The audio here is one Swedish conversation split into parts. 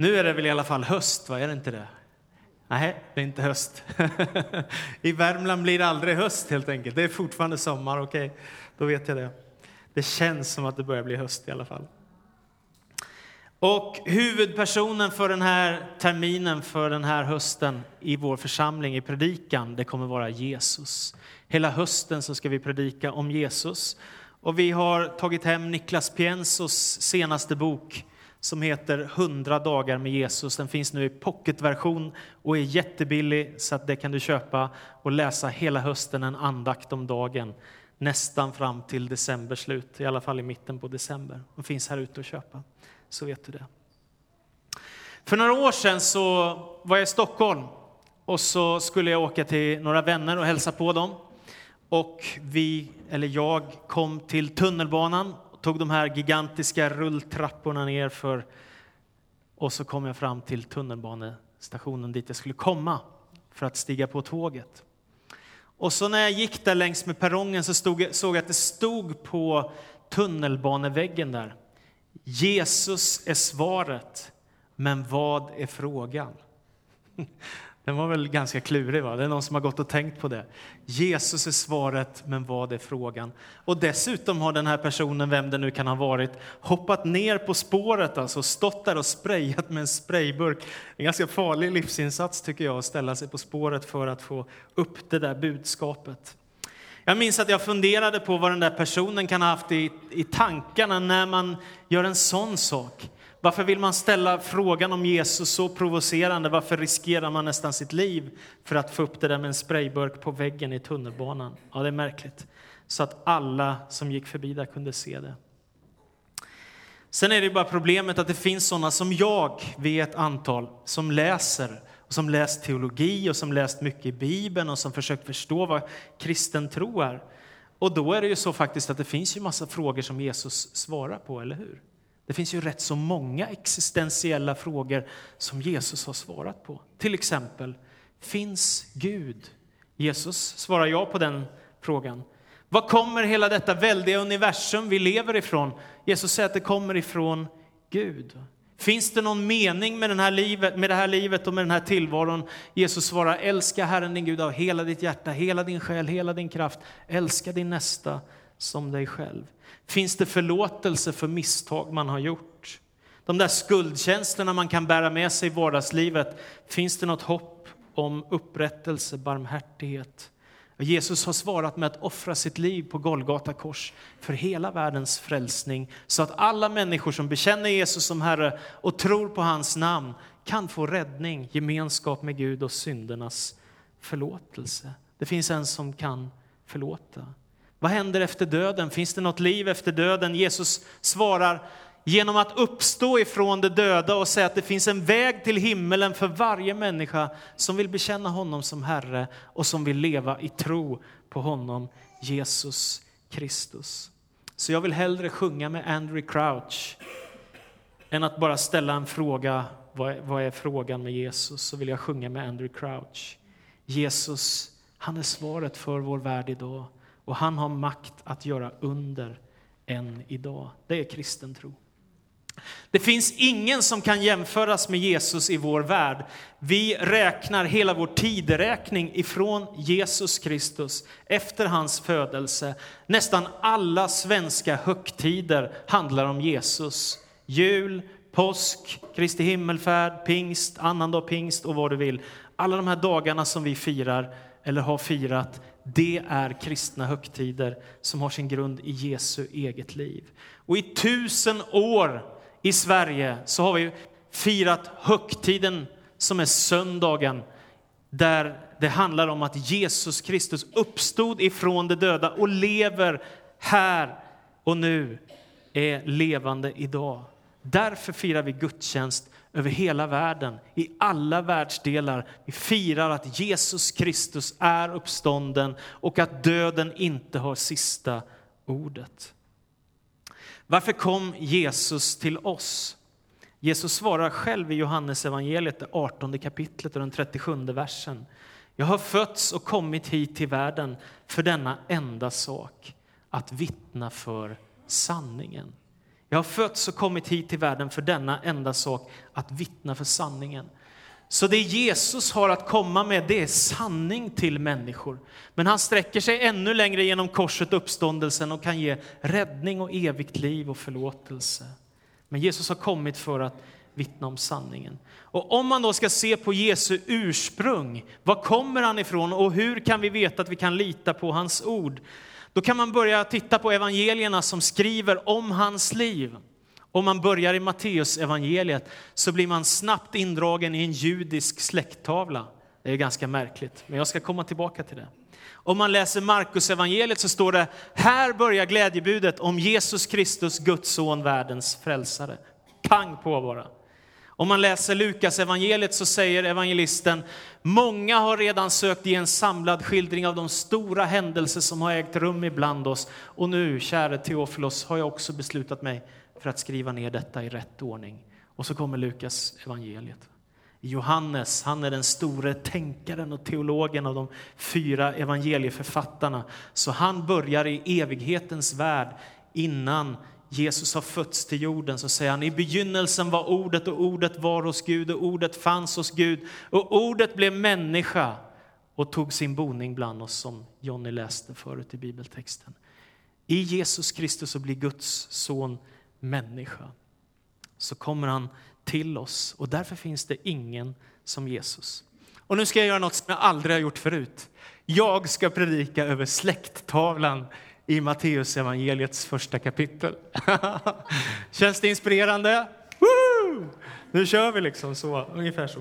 Nu är det väl i alla fall höst, vad är det inte det? Nej, det är inte höst. I Värmland blir det aldrig höst helt enkelt. Det är fortfarande sommar, okej, okay. då vet jag det. Det känns som att det börjar bli höst i alla fall. Och huvudpersonen för den här terminen, för den här hösten i vår församling i predikan, det kommer vara Jesus. Hela hösten så ska vi predika om Jesus. Och vi har tagit hem Niklas Piensos senaste bok som heter 100 dagar med Jesus. Den finns nu i pocketversion och är jättebillig så att det kan du köpa och läsa hela hösten en andakt om dagen nästan fram till december slut, i alla fall i mitten på december. Den finns här ute att köpa, så vet du det. För några år sedan så var jag i Stockholm och så skulle jag åka till några vänner och hälsa på dem. Och vi, eller jag, kom till tunnelbanan tog de här gigantiska rulltrapporna ner för och så kom jag fram till tunnelbanestationen dit jag skulle komma för att stiga på tåget. Och så när jag gick där längs med perrongen så stod, såg jag att det stod på tunnelbaneväggen där. Jesus är svaret, men vad är frågan? Den var väl ganska klurig, va? Det är någon som har gått och tänkt på det. Jesus är svaret, men vad är frågan? Och dessutom har den här personen, vem det nu kan ha varit, hoppat ner på spåret, alltså stått där och sprayat med en sprayburk. En ganska farlig livsinsats tycker jag, att ställa sig på spåret för att få upp det där budskapet. Jag minns att jag funderade på vad den där personen kan ha haft i, i tankarna när man gör en sån sak. Varför vill man ställa frågan om Jesus så provocerande? Varför riskerar man nästan sitt liv för att få upp det där med en sprayburk på väggen i tunnelbanan? Ja, det är märkligt. Så att alla som gick förbi där kunde se det. Sen är det bara problemet att det finns sådana som jag, vid ett antal, som läser och som läst teologi och som läst mycket i Bibeln och som försökt förstå vad kristen tro är. Och då är det ju så faktiskt att det finns ju massa frågor som Jesus svarar på, eller hur? Det finns ju rätt så många existentiella frågor som Jesus har svarat på. Till exempel, finns Gud? Jesus svarar ja på den frågan. Var kommer hela detta väldiga universum vi lever ifrån? Jesus säger att det kommer ifrån Gud. Finns det någon mening med, den här livet, med det här livet och med den här tillvaron? Jesus svarar, älska Herren din Gud av hela ditt hjärta, hela din själ, hela din kraft. Älska din nästa som dig själv. Finns det förlåtelse för misstag man har gjort? De där skuldkänslorna man kan bära med sig i vardagslivet, finns det något hopp om upprättelse, barmhärtighet? Jesus har svarat med att offra sitt liv på Golgata kors för hela världens frälsning så att alla människor som bekänner Jesus som Herre och tror på hans namn kan få räddning, gemenskap med Gud och syndernas förlåtelse. Det finns en som kan förlåta. Vad händer efter döden? Finns det något liv efter döden? Jesus svarar genom att uppstå ifrån de döda och säga att det finns en väg till himmelen för varje människa som vill bekänna honom som Herre och som vill leva i tro på honom, Jesus Kristus. Så jag vill hellre sjunga med Andrew Crouch än att bara ställa en fråga, vad är, frågan med Jesus? Så vill jag sjunga med Andrew Crouch. Jesus, han är svaret för vår värld idag och han har makt att göra under än idag. Det är kristen tro. Det finns ingen som kan jämföras med Jesus i vår värld. Vi räknar hela vår tideräkning ifrån Jesus Kristus efter hans födelse. Nästan alla svenska högtider handlar om Jesus. Jul, påsk, Kristi himmelfärd, pingst, annandag pingst och vad du vill. Alla de här dagarna som vi firar eller har firat, det är kristna högtider som har sin grund i Jesu eget liv. Och i tusen år i Sverige så har vi firat högtiden som är söndagen där det handlar om att Jesus Kristus uppstod ifrån de döda och lever här och nu, är levande idag. Därför firar vi gudstjänst över hela världen, i alla världsdelar. Vi firar att Jesus Kristus är uppstånden och att döden inte har sista ordet. Varför kom Jesus till oss? Jesus svarar själv i Johannes evangeliet, det 18 kapitlet och den 37 versen. Jag har fötts och kommit hit till världen för denna enda sak, att vittna för sanningen. Jag har fötts och kommit hit till världen för denna enda sak, att vittna för sanningen. Så det Jesus har att komma med, det är sanning till människor. Men han sträcker sig ännu längre genom korset, uppståndelsen och kan ge räddning och evigt liv och förlåtelse. Men Jesus har kommit för att vittna om sanningen. Och om man då ska se på Jesu ursprung, var kommer han ifrån och hur kan vi veta att vi kan lita på hans ord? Då kan man börja titta på evangelierna som skriver om hans liv. Om man börjar i Matteus evangeliet så blir man snabbt indragen i en judisk släkttavla. Det är ganska märkligt, men jag ska komma tillbaka till det. Om man läser Markus evangeliet så står det, här börjar glädjebudet om Jesus Kristus, Guds son, världens frälsare. Pang på bara. Om man läser Lukas evangeliet så säger evangelisten, många har redan sökt ge en samlad skildring av de stora händelser som har ägt rum ibland oss. Och nu, käre Teofilos, har jag också beslutat mig för att skriva ner detta i rätt ordning. Och så kommer Lukas evangeliet. Johannes, han är den store tänkaren och teologen av de fyra evangelieförfattarna. Så han börjar i evighetens värld innan Jesus har fötts till jorden så säger han i begynnelsen var ordet och ordet var hos Gud och ordet fanns hos Gud och ordet blev människa och tog sin boning bland oss som Jonny läste förut i bibeltexten. I Jesus Kristus så blir Guds son människa så kommer han till oss och därför finns det ingen som Jesus. Och nu ska jag göra något som jag aldrig har gjort förut. Jag ska predika över släkttavlan i Matteus evangeliets första kapitel. Känns det inspirerande? Woo! Nu kör vi liksom så, ungefär så.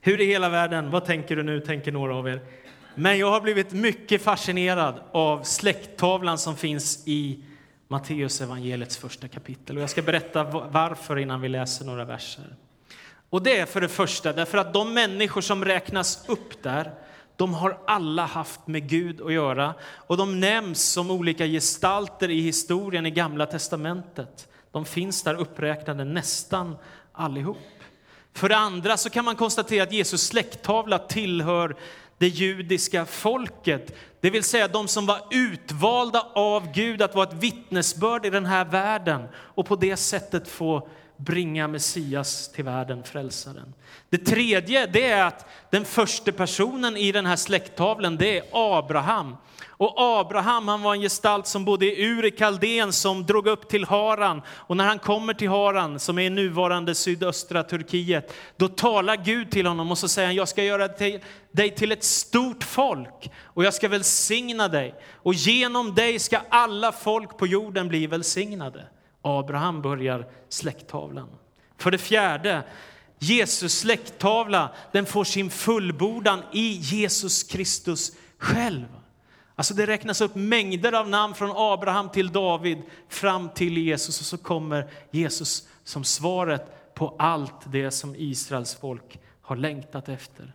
Hur i hela världen, vad tänker du nu, tänker några av er. Men jag har blivit mycket fascinerad av släkttavlan som finns i Matteus evangeliets första kapitel. Och jag ska berätta varför innan vi läser några verser. Och det är för det första därför att de människor som räknas upp där, de har alla haft med Gud att göra och de nämns som olika gestalter i historien i Gamla testamentet. De finns där uppräknade nästan allihop. För det andra så kan man konstatera att Jesus släkttavla tillhör det judiska folket, det vill säga de som var utvalda av Gud att vara ett vittnesbörd i den här världen och på det sättet få bringa Messias till världen, frälsaren. Det tredje det är att den första personen i den här släkttavlan det är Abraham. Och Abraham han var en gestalt som bodde i Ur i Kaldén som drog upp till Haran. Och när han kommer till Haran, som är nuvarande sydöstra Turkiet, då talar Gud till honom och så säger han, jag ska göra dig till ett stort folk och jag ska välsigna dig. Och genom dig ska alla folk på jorden bli välsignade. Abraham börjar släkttavlan. För det fjärde, Jesus släkttavla, den får sin fullbordan i Jesus Kristus själv. Alltså det räknas upp mängder av namn från Abraham till David fram till Jesus och så kommer Jesus som svaret på allt det som Israels folk har längtat efter.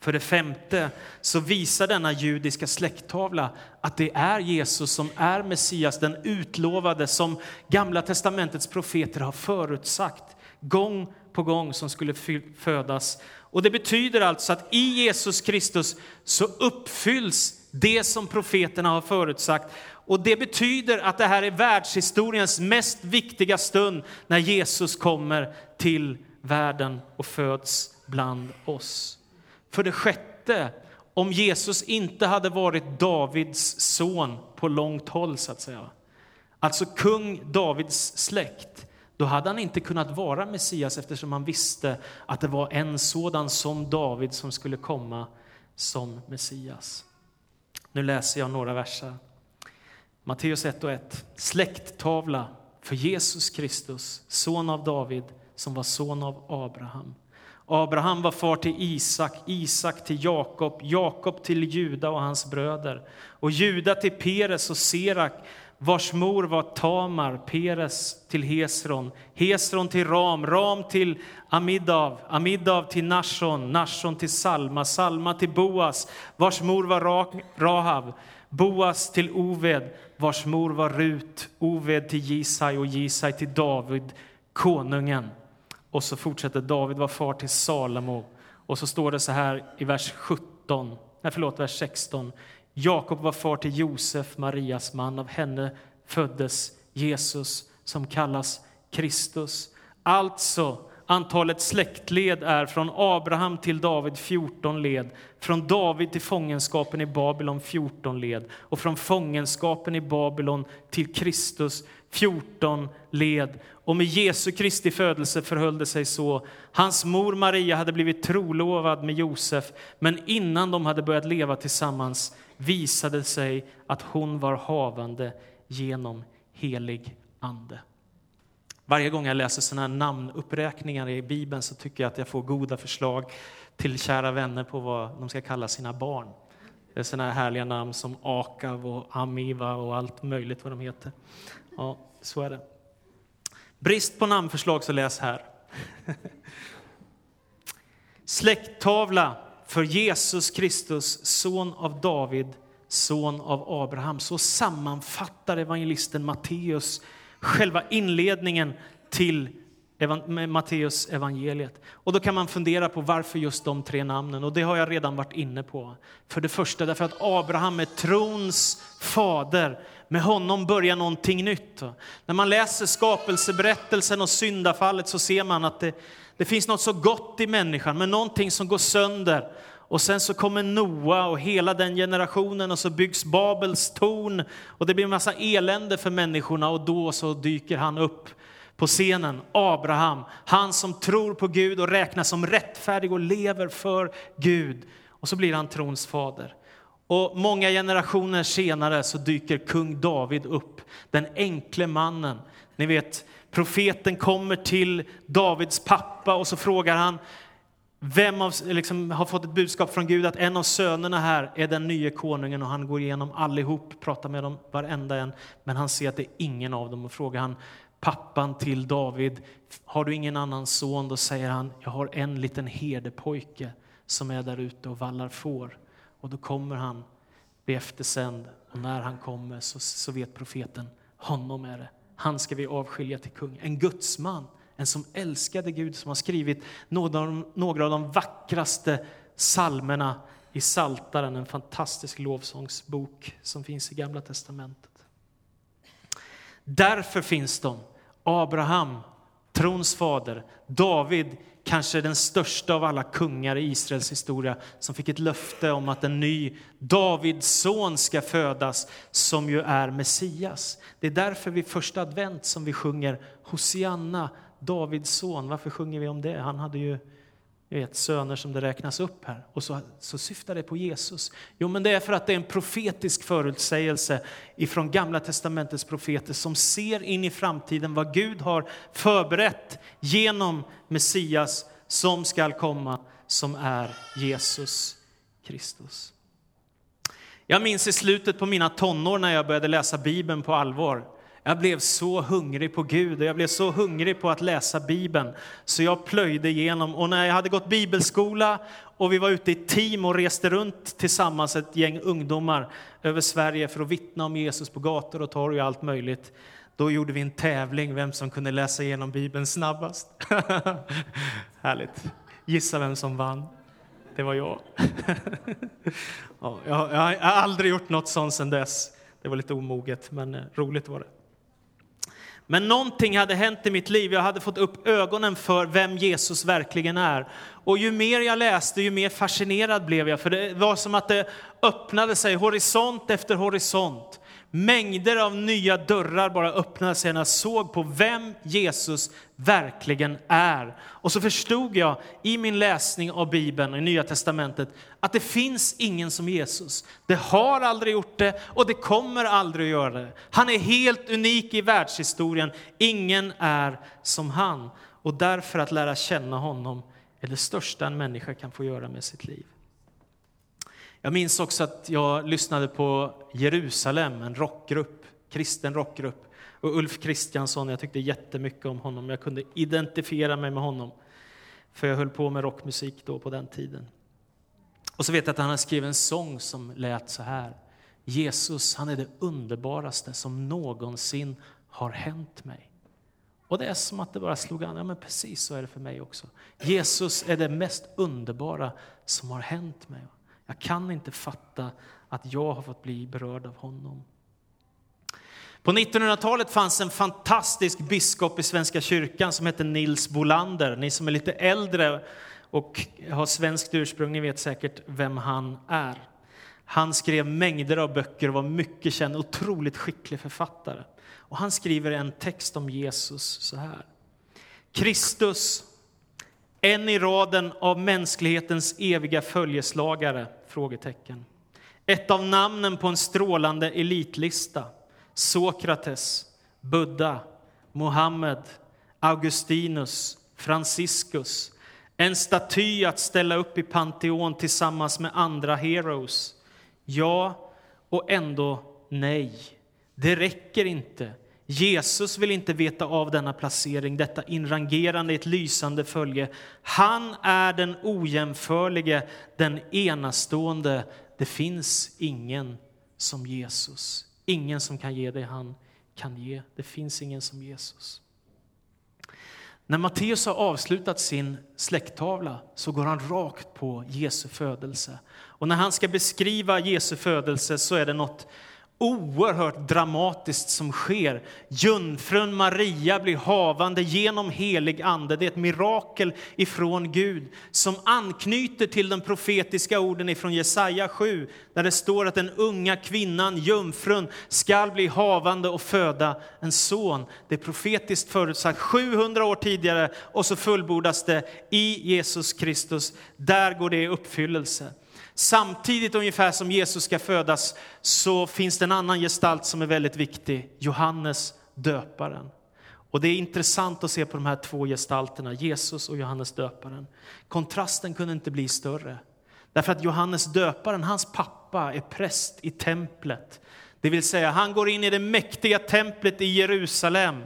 För det femte så visar denna judiska släkttavla att det är Jesus som är Messias, den utlovade som Gamla testamentets profeter har förutsagt gång på gång som skulle födas. Och det betyder alltså att i Jesus Kristus så uppfylls det som profeterna har förutsagt. Och det betyder att det här är världshistoriens mest viktiga stund när Jesus kommer till världen och föds bland oss. För det sjätte, om Jesus inte hade varit Davids son på långt håll så att säga, alltså kung Davids släkt, då hade han inte kunnat vara Messias eftersom han visste att det var en sådan som David som skulle komma som Messias. Nu läser jag några verser. Matteus 1 och 1. Släkttavla för Jesus Kristus, son av David, som var son av Abraham. Abraham var far till Isak, Isak till Jakob, Jakob till Juda och hans bröder och Juda till Peres och Serak vars mor var Tamar, Peres till Hesron, Hesron till Ram, Ram till Amidav, Amidav till Nashon, Nashon till Salma, Salma till Boas, vars mor var Rahav, Boas till Oved, vars mor var Rut, Oved till Jisai och Jisai till David, konungen. Och så fortsätter David var far till Salomo. Och så står det så här i vers 17, nej förlåt, vers 16. Jakob var far till Josef, Marias man. Av henne föddes Jesus som kallas Kristus. Alltså, antalet släktled är från Abraham till David 14 led, från David till fångenskapen i Babylon 14 led och från fångenskapen i Babylon till Kristus 14 led. Och med Jesu Kristi födelse förhöll det sig så. Hans mor Maria hade blivit trolovad med Josef, men innan de hade börjat leva tillsammans visade sig att hon var havande genom helig ande. Varje gång jag läser såna här namnuppräkningar i Bibeln så tycker jag att jag får goda förslag till kära vänner på vad de ska kalla sina barn. Det är såna här härliga namn som Akav och Amiva och allt möjligt vad de heter. Ja, så är det. Brist på namnförslag så läs här. Släkttavla för Jesus Kristus, son av David, son av Abraham. Så sammanfattar evangelisten Matteus själva inledningen till Matteus evangeliet. Och då kan man fundera på varför just de tre namnen. Och det har jag redan varit inne på. För det första därför att Abraham är trons fader. Med honom börjar någonting nytt. När man läser skapelseberättelsen och syndafallet så ser man att det, det finns något så gott i människan, men någonting som går sönder. Och sen så kommer Noa och hela den generationen och så byggs Babels torn och det blir en massa elände för människorna och då så dyker han upp på scenen, Abraham, han som tror på Gud och räknas som rättfärdig och lever för Gud. Och så blir han trons fader. Och många generationer senare så dyker kung David upp, den enkle mannen. Ni vet, profeten kommer till Davids pappa och så frågar han, vem av, liksom, har fått ett budskap från Gud att en av sönerna här är den nye konungen och han går igenom allihop, pratar med dem varenda en, men han ser att det är ingen av dem och frågar han pappan till David, har du ingen annan son? Då säger han, jag har en liten herdepojke som är där ute och vallar får. Och då kommer han, bli eftersänd och när han kommer så, så vet profeten, honom är det. Han ska vi avskilja till kung, en gudsman en som älskade Gud, som har skrivit några av de, några av de vackraste salmerna i Saltaren, en fantastisk lovsångsbok som finns i Gamla testamentet. Därför finns de. Abraham, trons fader, David, kanske den största av alla kungar i Israels historia som fick ett löfte om att en ny Davids son ska födas som ju är Messias. Det är därför vid första advent som vi sjunger Hosianna, Davids son, varför sjunger vi om det? Han hade ju vet, söner som det räknas upp här. Och så, så syftar det på Jesus. Jo, men det är för att det är en profetisk förutsägelse ifrån Gamla testamentets profeter som ser in i framtiden vad Gud har förberett genom Messias som skall komma, som är Jesus Kristus. Jag minns i slutet på mina tonår när jag började läsa Bibeln på allvar. Jag blev så hungrig på Gud och jag blev så hungrig på att läsa Bibeln så jag plöjde igenom. Och när jag hade gått bibelskola och vi var ute i team och reste runt tillsammans ett gäng ungdomar över Sverige för att vittna om Jesus på gator och torg och allt möjligt. Då gjorde vi en tävling vem som kunde läsa igenom Bibeln snabbast. Härligt. Gissa vem som vann. Det var jag. ja, jag har aldrig gjort något sånt sedan dess. Det var lite omoget, men eh, roligt var det. Men någonting hade hänt i mitt liv. Jag hade fått upp ögonen för vem Jesus verkligen är. Och ju mer jag läste, ju mer fascinerad blev jag. För det var som att det öppnade sig horisont efter horisont. Mängder av nya dörrar bara öppnade sig när jag såg på vem Jesus verkligen är. Och så förstod jag i min läsning av Bibeln och i Nya Testamentet att det finns ingen som Jesus. Det har aldrig gjort det och det kommer aldrig att göra det. Han är helt unik i världshistorien. Ingen är som han. Och därför att lära känna honom är det största en människa kan få göra med sitt liv. Jag minns också att jag lyssnade på Jerusalem, en rockgrupp, kristen rockgrupp. Och Ulf Kristiansson, jag tyckte jättemycket om honom. Jag kunde identifiera mig med honom. För jag höll på med rockmusik då på den tiden. Och så vet jag att han har skrivit en sång som lät så här. Jesus, han är det underbaraste som någonsin har hänt mig. Och det är som att det bara slog an, ja men precis så är det för mig också. Jesus är det mest underbara som har hänt mig. Jag kan inte fatta att jag har fått bli berörd av honom. På 1900-talet fanns en fantastisk biskop i Svenska kyrkan som hette Nils Bolander. Ni som är lite äldre och har svenskt ursprung, ni vet säkert vem han är. Han skrev mängder av böcker och var mycket känd, otroligt skicklig författare. Och han skriver en text om Jesus så här. Kristus, en i raden av mänsklighetens eviga följeslagare? Frågetecken. Ett av namnen på en strålande elitlista. Sokrates, Buddha, Mohammed, Augustinus, Franciscus. En staty att ställa upp i Pantheon tillsammans med andra heroes. Ja, och ändå nej. Det räcker inte. Jesus vill inte veta av denna placering, detta inrangerande i ett lysande följe. Han är den ojämförlige, den enastående. Det finns ingen som Jesus. Ingen som kan ge det han kan ge. Det finns ingen som Jesus. När Matteus har avslutat sin släkttavla så går han rakt på Jesu födelse. Och när han ska beskriva Jesu födelse så är det något oerhört dramatiskt som sker. Jungfrun Maria blir havande genom helig ande. Det är ett mirakel ifrån Gud som anknyter till de profetiska orden ifrån Jesaja 7 där det står att den unga kvinnan, jungfrun, skall bli havande och föda en son. Det är profetiskt förutsagt 700 år tidigare och så fullbordas det i Jesus Kristus. Där går det i uppfyllelse. Samtidigt ungefär som Jesus ska födas så finns det en annan gestalt som är väldigt viktig, Johannes döparen. Och det är intressant att se på de här två gestalterna, Jesus och Johannes döparen. Kontrasten kunde inte bli större. Därför att Johannes döparen, hans pappa, är präst i templet. Det vill säga, han går in i det mäktiga templet i Jerusalem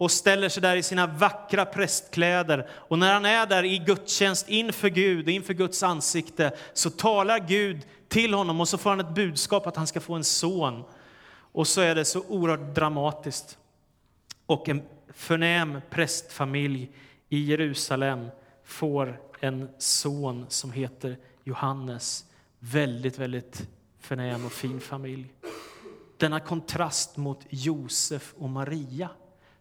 och ställer sig där i sina vackra prästkläder. Och när han är där i gudstjänst inför Gud, inför Guds ansikte, så talar Gud till honom och så får han ett budskap att han ska få en son. Och så är det så oerhört dramatiskt. Och en förnäm prästfamilj i Jerusalem får en son som heter Johannes. Väldigt, väldigt förnäm och fin familj. Denna kontrast mot Josef och Maria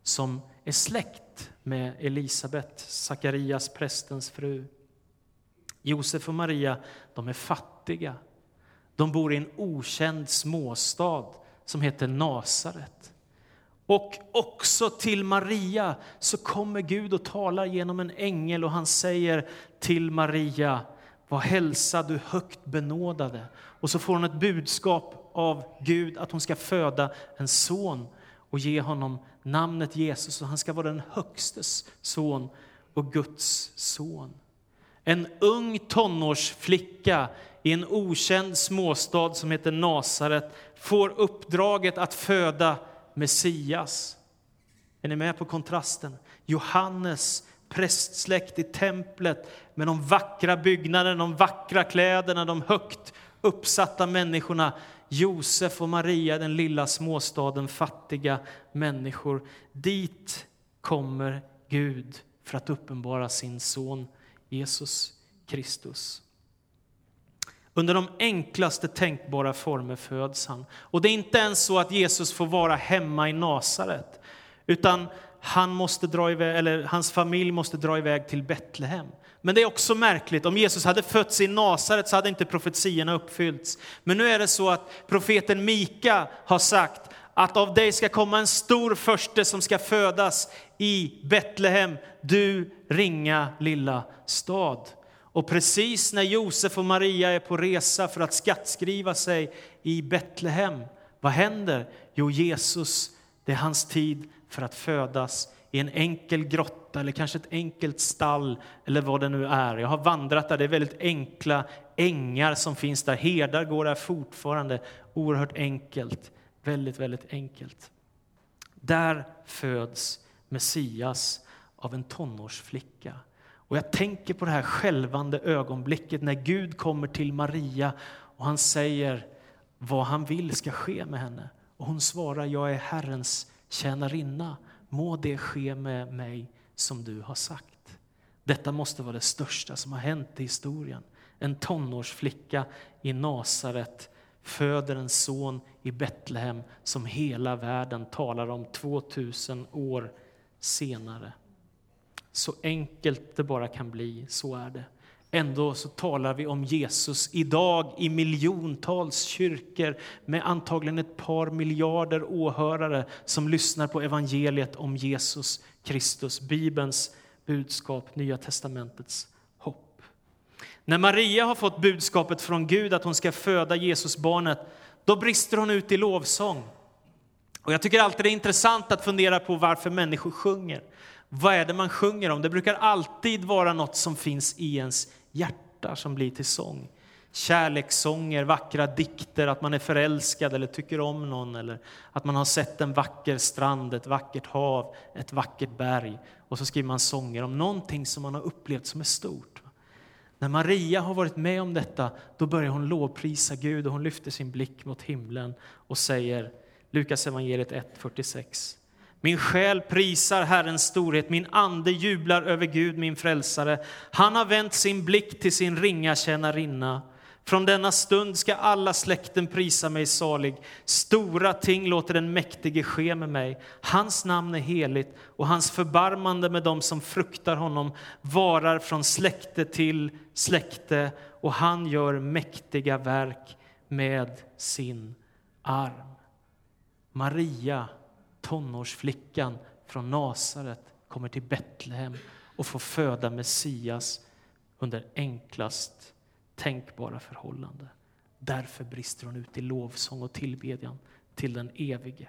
som är släkt med Elisabet, Sakarias, prästens fru. Josef och Maria, de är fattiga. De bor i en okänd småstad som heter Nasaret. Och också till Maria så kommer Gud och talar genom en ängel och han säger till Maria, var hälsad du högt benådade. Och så får hon ett budskap av Gud att hon ska föda en son och ge honom namnet Jesus och han ska vara den högstes son och Guds son. En ung tonårsflicka i en okänd småstad som heter Nasaret får uppdraget att föda Messias. Är ni med på kontrasten? Johannes, prästsläkt i templet med de vackra byggnaderna, de vackra kläderna, de högt uppsatta människorna Josef och Maria, den lilla småstaden, fattiga människor. Dit kommer Gud för att uppenbara sin son Jesus Kristus. Under de enklaste tänkbara former föds han. Och det är inte ens så att Jesus får vara hemma i Nasaret, utan han måste dra iväg, eller hans familj måste dra iväg till Betlehem. Men det är också märkligt, om Jesus hade fötts i Nasaret så hade inte profetiorna uppfyllts. Men nu är det så att profeten Mika har sagt att av dig ska komma en stor förste som ska födas i Betlehem, du ringa lilla stad. Och precis när Josef och Maria är på resa för att skattskriva sig i Betlehem, vad händer? Jo, Jesus, det är hans tid för att födas i en enkel grotta eller kanske ett enkelt stall eller vad det nu är. Jag har vandrat där, det är väldigt enkla ängar som finns där. Herdar går där fortfarande. Oerhört enkelt, väldigt, väldigt enkelt. Där föds Messias av en tonårsflicka. Och jag tänker på det här skälvande ögonblicket när Gud kommer till Maria och han säger vad han vill ska ske med henne. Och hon svarar, jag är Herrens tjänarinna må det ske med mig som du har sagt. Detta måste vara det största som har hänt i historien. En tonårsflicka i Nasaret föder en son i Betlehem som hela världen talar om 2000 år senare. Så enkelt det bara kan bli, så är det. Ändå så talar vi om Jesus idag i miljontals kyrkor med antagligen ett par miljarder åhörare som lyssnar på evangeliet om Jesus Kristus, Bibelns budskap, Nya testamentets hopp. När Maria har fått budskapet från Gud att hon ska föda Jesusbarnet, då brister hon ut i lovsång. Och jag tycker alltid det är intressant att fundera på varför människor sjunger. Vad är det man sjunger om? Det brukar alltid vara något som finns i ens hjärta som blir till sång. Kärlekssånger, vackra dikter, att man är förälskad eller tycker om någon eller att man har sett en vacker strand, ett vackert hav, ett vackert berg. Och så skriver man sånger om någonting som man har upplevt som är stort. När Maria har varit med om detta, då börjar hon lovprisa Gud och hon lyfter sin blick mot himlen och säger, Lukas evangeliet 1.46. Min själ prisar Herrens storhet, min ande jublar över Gud, min frälsare. Han har vänt sin blick till sin ringa tjänarinna. Från denna stund ska alla släkten prisa mig salig. Stora ting låter den mäktige ske med mig. Hans namn är heligt och hans förbarmande med dem som fruktar honom varar från släkte till släkte och han gör mäktiga verk med sin arm. Maria tonårsflickan från Nasaret kommer till Betlehem och får föda Messias under enklast tänkbara förhållande. Därför brister hon ut i lovsång och tillbedjan till den evige.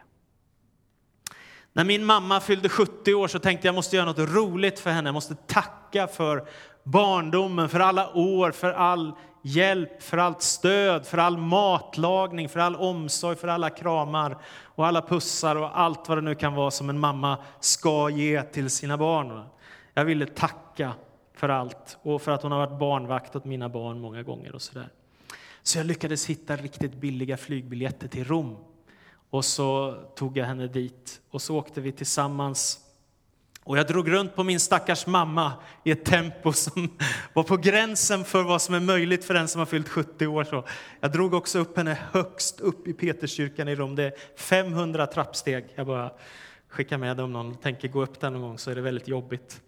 När min mamma fyllde 70 år så tänkte jag måste göra något roligt för henne. Jag måste tacka för barndomen, för alla år, för all hjälp, för allt stöd, för all matlagning, för all omsorg, för alla kramar och alla pussar och allt vad det nu kan vara som en mamma ska ge till sina barn. Jag ville tacka för allt och för att hon har varit barnvakt åt mina barn många gånger och sådär. Så jag lyckades hitta riktigt billiga flygbiljetter till Rom. Och så tog jag henne dit och så åkte vi tillsammans och jag drog runt på min stackars mamma i ett tempo som var på gränsen för vad som är möjligt för den som har fyllt 70 år. Så jag drog också upp henne högst upp i Peterskyrkan i Rom. Det är 500 trappsteg. Jag bara skickar med det om någon tänker gå upp där någon gång så är det väldigt jobbigt.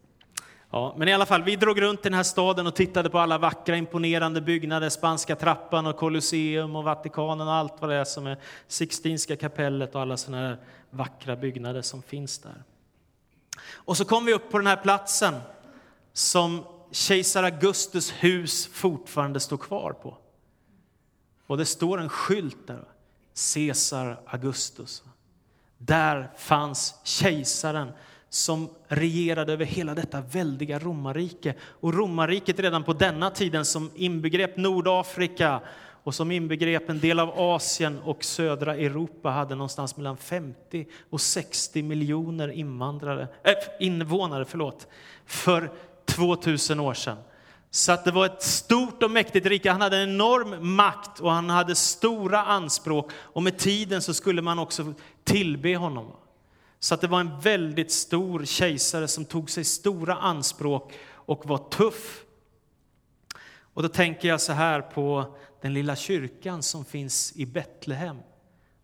Ja, men i alla fall, vi drog runt i den här staden och tittade på alla vackra imponerande byggnader, Spanska trappan och Colosseum och Vatikanen och allt vad det är som är Sixtinska kapellet och alla sådana här vackra byggnader som finns där. Och så kom vi upp på den här platsen som kejsar Augustus hus fortfarande står kvar på. Och det står en skylt där, Caesar Augustus. Där fanns kejsaren som regerade över hela detta väldiga romarrike. Och romarriket redan på denna tiden som inbegrep Nordafrika och som inbegrep en del av Asien och södra Europa hade någonstans mellan 50 och 60 miljoner invandrare, äh, invånare förlåt, för 2000 år sedan. Så att det var ett stort och mäktigt rike. Han hade en enorm makt och han hade stora anspråk. Och med tiden så skulle man också tillbe honom. Så att det var en väldigt stor kejsare som tog sig stora anspråk och var tuff. Och då tänker jag så här på den lilla kyrkan som finns i Betlehem,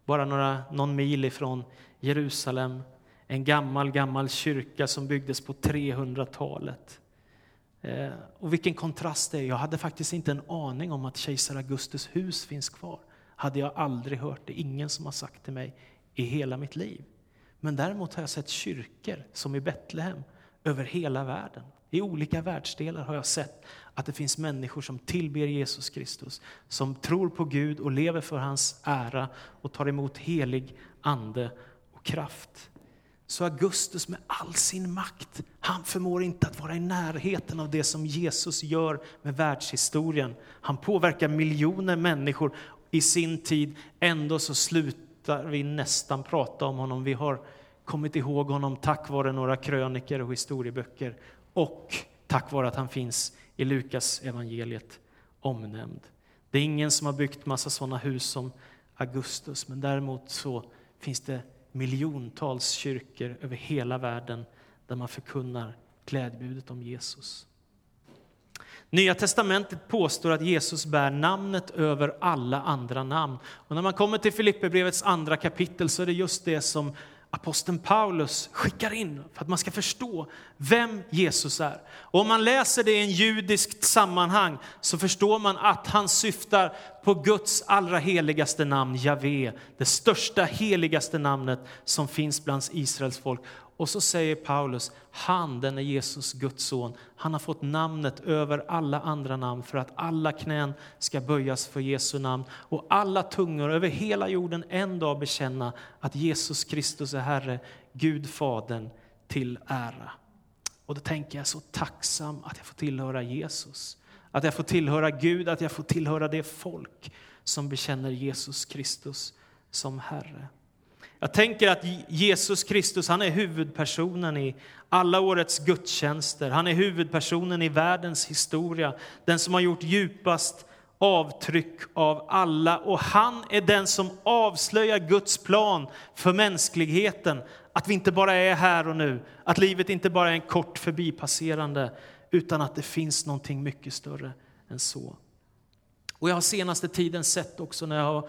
bara några, någon mil ifrån Jerusalem. En gammal, gammal kyrka som byggdes på 300-talet. Eh, och vilken kontrast det är. Jag hade faktiskt inte en aning om att kejsar Augustus hus finns kvar. Hade jag aldrig hört det. Ingen som har sagt till mig i hela mitt liv. Men däremot har jag sett kyrkor som i Betlehem över hela världen. I olika världsdelar har jag sett att det finns människor som tillber Jesus Kristus, som tror på Gud och lever för hans ära och tar emot helig ande och kraft. Så Augustus med all sin makt, han förmår inte att vara i närheten av det som Jesus gör med världshistorien. Han påverkar miljoner människor i sin tid, ändå så slutar vi nästan prata om honom. Vi har kommit ihåg honom tack vare några kröniker och historieböcker och tack vare att han finns i Lukas evangeliet omnämnd. Det är ingen som har byggt massa sådana hus som Augustus, men däremot så finns det miljontals kyrkor över hela världen där man förkunnar glädjebudet om Jesus. Nya testamentet påstår att Jesus bär namnet över alla andra namn. Och när man kommer till Filipperbrevets andra kapitel så är det just det som aposteln Paulus skickar in för att man ska förstå vem Jesus är. Och om man läser det i en judiskt sammanhang så förstår man att han syftar på Guds allra heligaste namn, Javé, det största heligaste namnet som finns bland Israels folk. Och så säger Paulus, han, den är Jesus, Guds son, han har fått namnet över alla andra namn för att alla knän ska böjas för Jesu namn och alla tungor över hela jorden en dag bekänna att Jesus Kristus är Herre, Gud Fadern till ära. Och då tänker jag så tacksam att jag får tillhöra Jesus, att jag får tillhöra Gud, att jag får tillhöra det folk som bekänner Jesus Kristus som Herre. Jag tänker att Jesus Kristus han är huvudpersonen i alla årets gudstjänster. Han är huvudpersonen i världens historia, den som har gjort djupast avtryck av alla. Och han är den som avslöjar Guds plan för mänskligheten. Att vi inte bara är här och nu, att livet inte bara är en kort förbipasserande, utan att det finns någonting mycket större än så. Och jag har senaste tiden sett också när jag har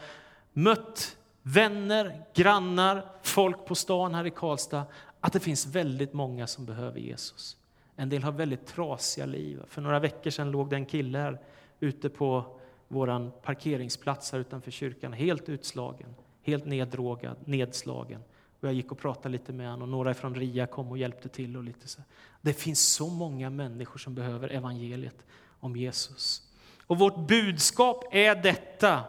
mött vänner, grannar, folk på stan här i Karlstad, att det finns väldigt många som behöver Jesus. En del har väldigt trasiga liv. För några veckor sedan låg det en kille här ute på vår parkeringsplats här utanför kyrkan, helt utslagen, helt neddrogad, nedslagen. Och jag gick och pratade lite med honom och några från RIA kom och hjälpte till. Och lite så. Det finns så många människor som behöver evangeliet om Jesus. Och vårt budskap är detta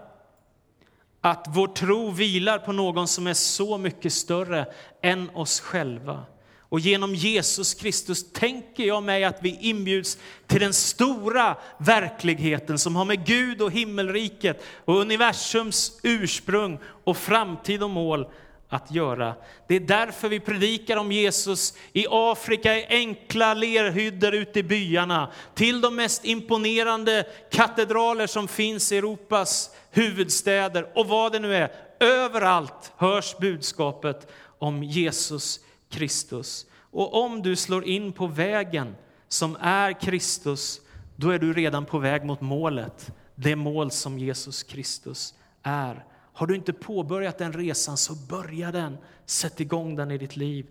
att vår tro vilar på någon som är så mycket större än oss själva. Och genom Jesus Kristus tänker jag mig att vi inbjuds till den stora verkligheten som har med Gud och himmelriket och universums ursprung och framtid och mål att göra. Det är därför vi predikar om Jesus i Afrika, i enkla lerhyddor ute i byarna, till de mest imponerande katedraler som finns i Europas huvudstäder och vad det nu är. Överallt hörs budskapet om Jesus Kristus. Och om du slår in på vägen som är Kristus, då är du redan på väg mot målet, det mål som Jesus Kristus är. Har du inte påbörjat den resan så börja den. Sätt igång den i ditt liv.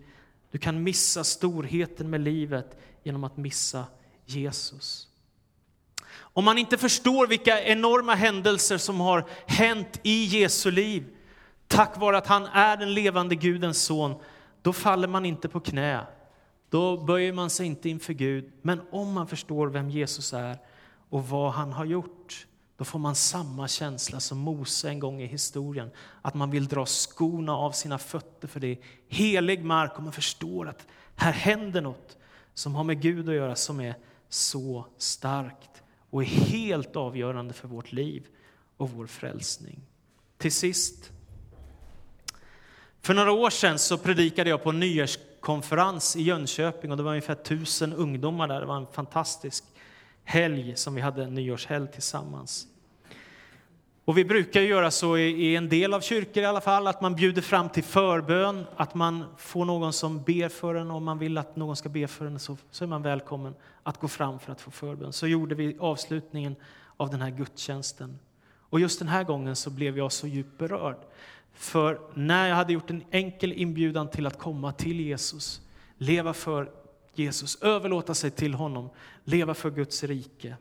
Du kan missa storheten med livet genom att missa Jesus. Om man inte förstår vilka enorma händelser som har hänt i Jesu liv, tack vare att han är den levande Gudens son, då faller man inte på knä. Då böjer man sig inte inför Gud. Men om man förstår vem Jesus är och vad han har gjort, då får man samma känsla som Mose en gång i historien. Att man vill dra skorna av sina fötter för det är helig mark och man förstår att här händer något som har med Gud att göra som är så starkt och är helt avgörande för vårt liv och vår frälsning. Till sist. För några år sedan så predikade jag på en nyårskonferens i Jönköping och det var ungefär tusen ungdomar där. Det var en fantastisk helg som vi hade en nyårshelg tillsammans. Och vi brukar göra så i en del av kyrkor i alla fall, att man bjuder fram till förbön, att man får någon som ber för en. Om man vill att någon ska be för en så, så är man välkommen att gå fram för att få förbön. Så gjorde vi avslutningen av den här gudstjänsten. Och just den här gången så blev jag så djupt berörd. För när jag hade gjort en enkel inbjudan till att komma till Jesus, leva för Jesus, överlåta sig till honom, leva för Guds rike,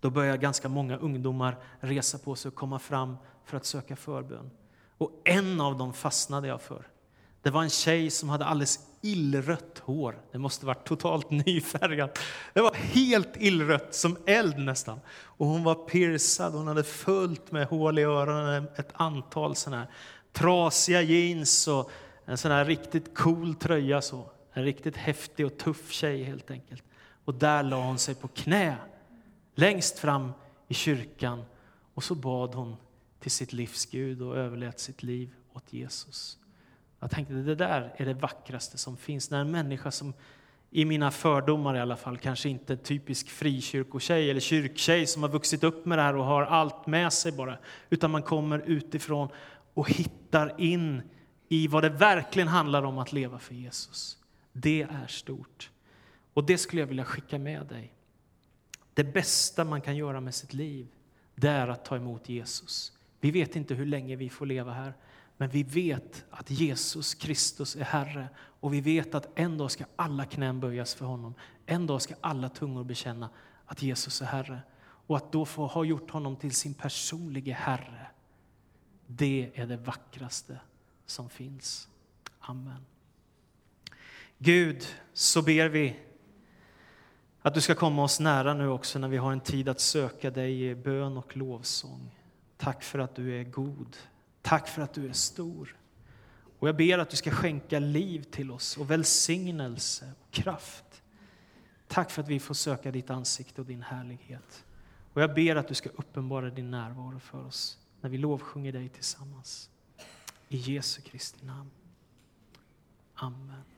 då börjar ganska många ungdomar resa på sig och komma fram för att söka förbön. Och en av dem fastnade jag för. Det var en tjej som hade alldeles illrött hår. Det måste varit totalt nyfärgat. Det var helt illrött, som eld nästan. Och hon var piercad, hon hade fullt med hål i öronen, ett antal sådana här trasiga jeans och en sån här riktigt cool tröja. Så. En riktigt häftig och tuff tjej helt enkelt. Och där la hon sig på knä längst fram i kyrkan och så bad hon till sitt livs Gud och överlät sitt liv åt Jesus. Jag tänkte det där är det vackraste som finns, när en människa som i mina fördomar i alla fall, kanske inte en typisk frikyrkotjej eller kyrktjej som har vuxit upp med det här och har allt med sig bara, utan man kommer utifrån och hittar in i vad det verkligen handlar om att leva för Jesus. Det är stort. Och det skulle jag vilja skicka med dig. Det bästa man kan göra med sitt liv, det är att ta emot Jesus. Vi vet inte hur länge vi får leva här, men vi vet att Jesus Kristus är Herre och vi vet att en dag ska alla knän böjas för honom. En dag ska alla tungor bekänna att Jesus är Herre och att då få ha gjort honom till sin personliga Herre. Det är det vackraste som finns. Amen. Gud, så ber vi att du ska komma oss nära nu också när vi har en tid att söka dig i bön och lovsång. Tack för att du är god. Tack för att du är stor. Och jag ber att du ska skänka liv till oss och välsignelse och kraft. Tack för att vi får söka ditt ansikte och din härlighet. Och jag ber att du ska uppenbara din närvaro för oss när vi lovsjunger dig tillsammans. I Jesu Kristi namn. Amen.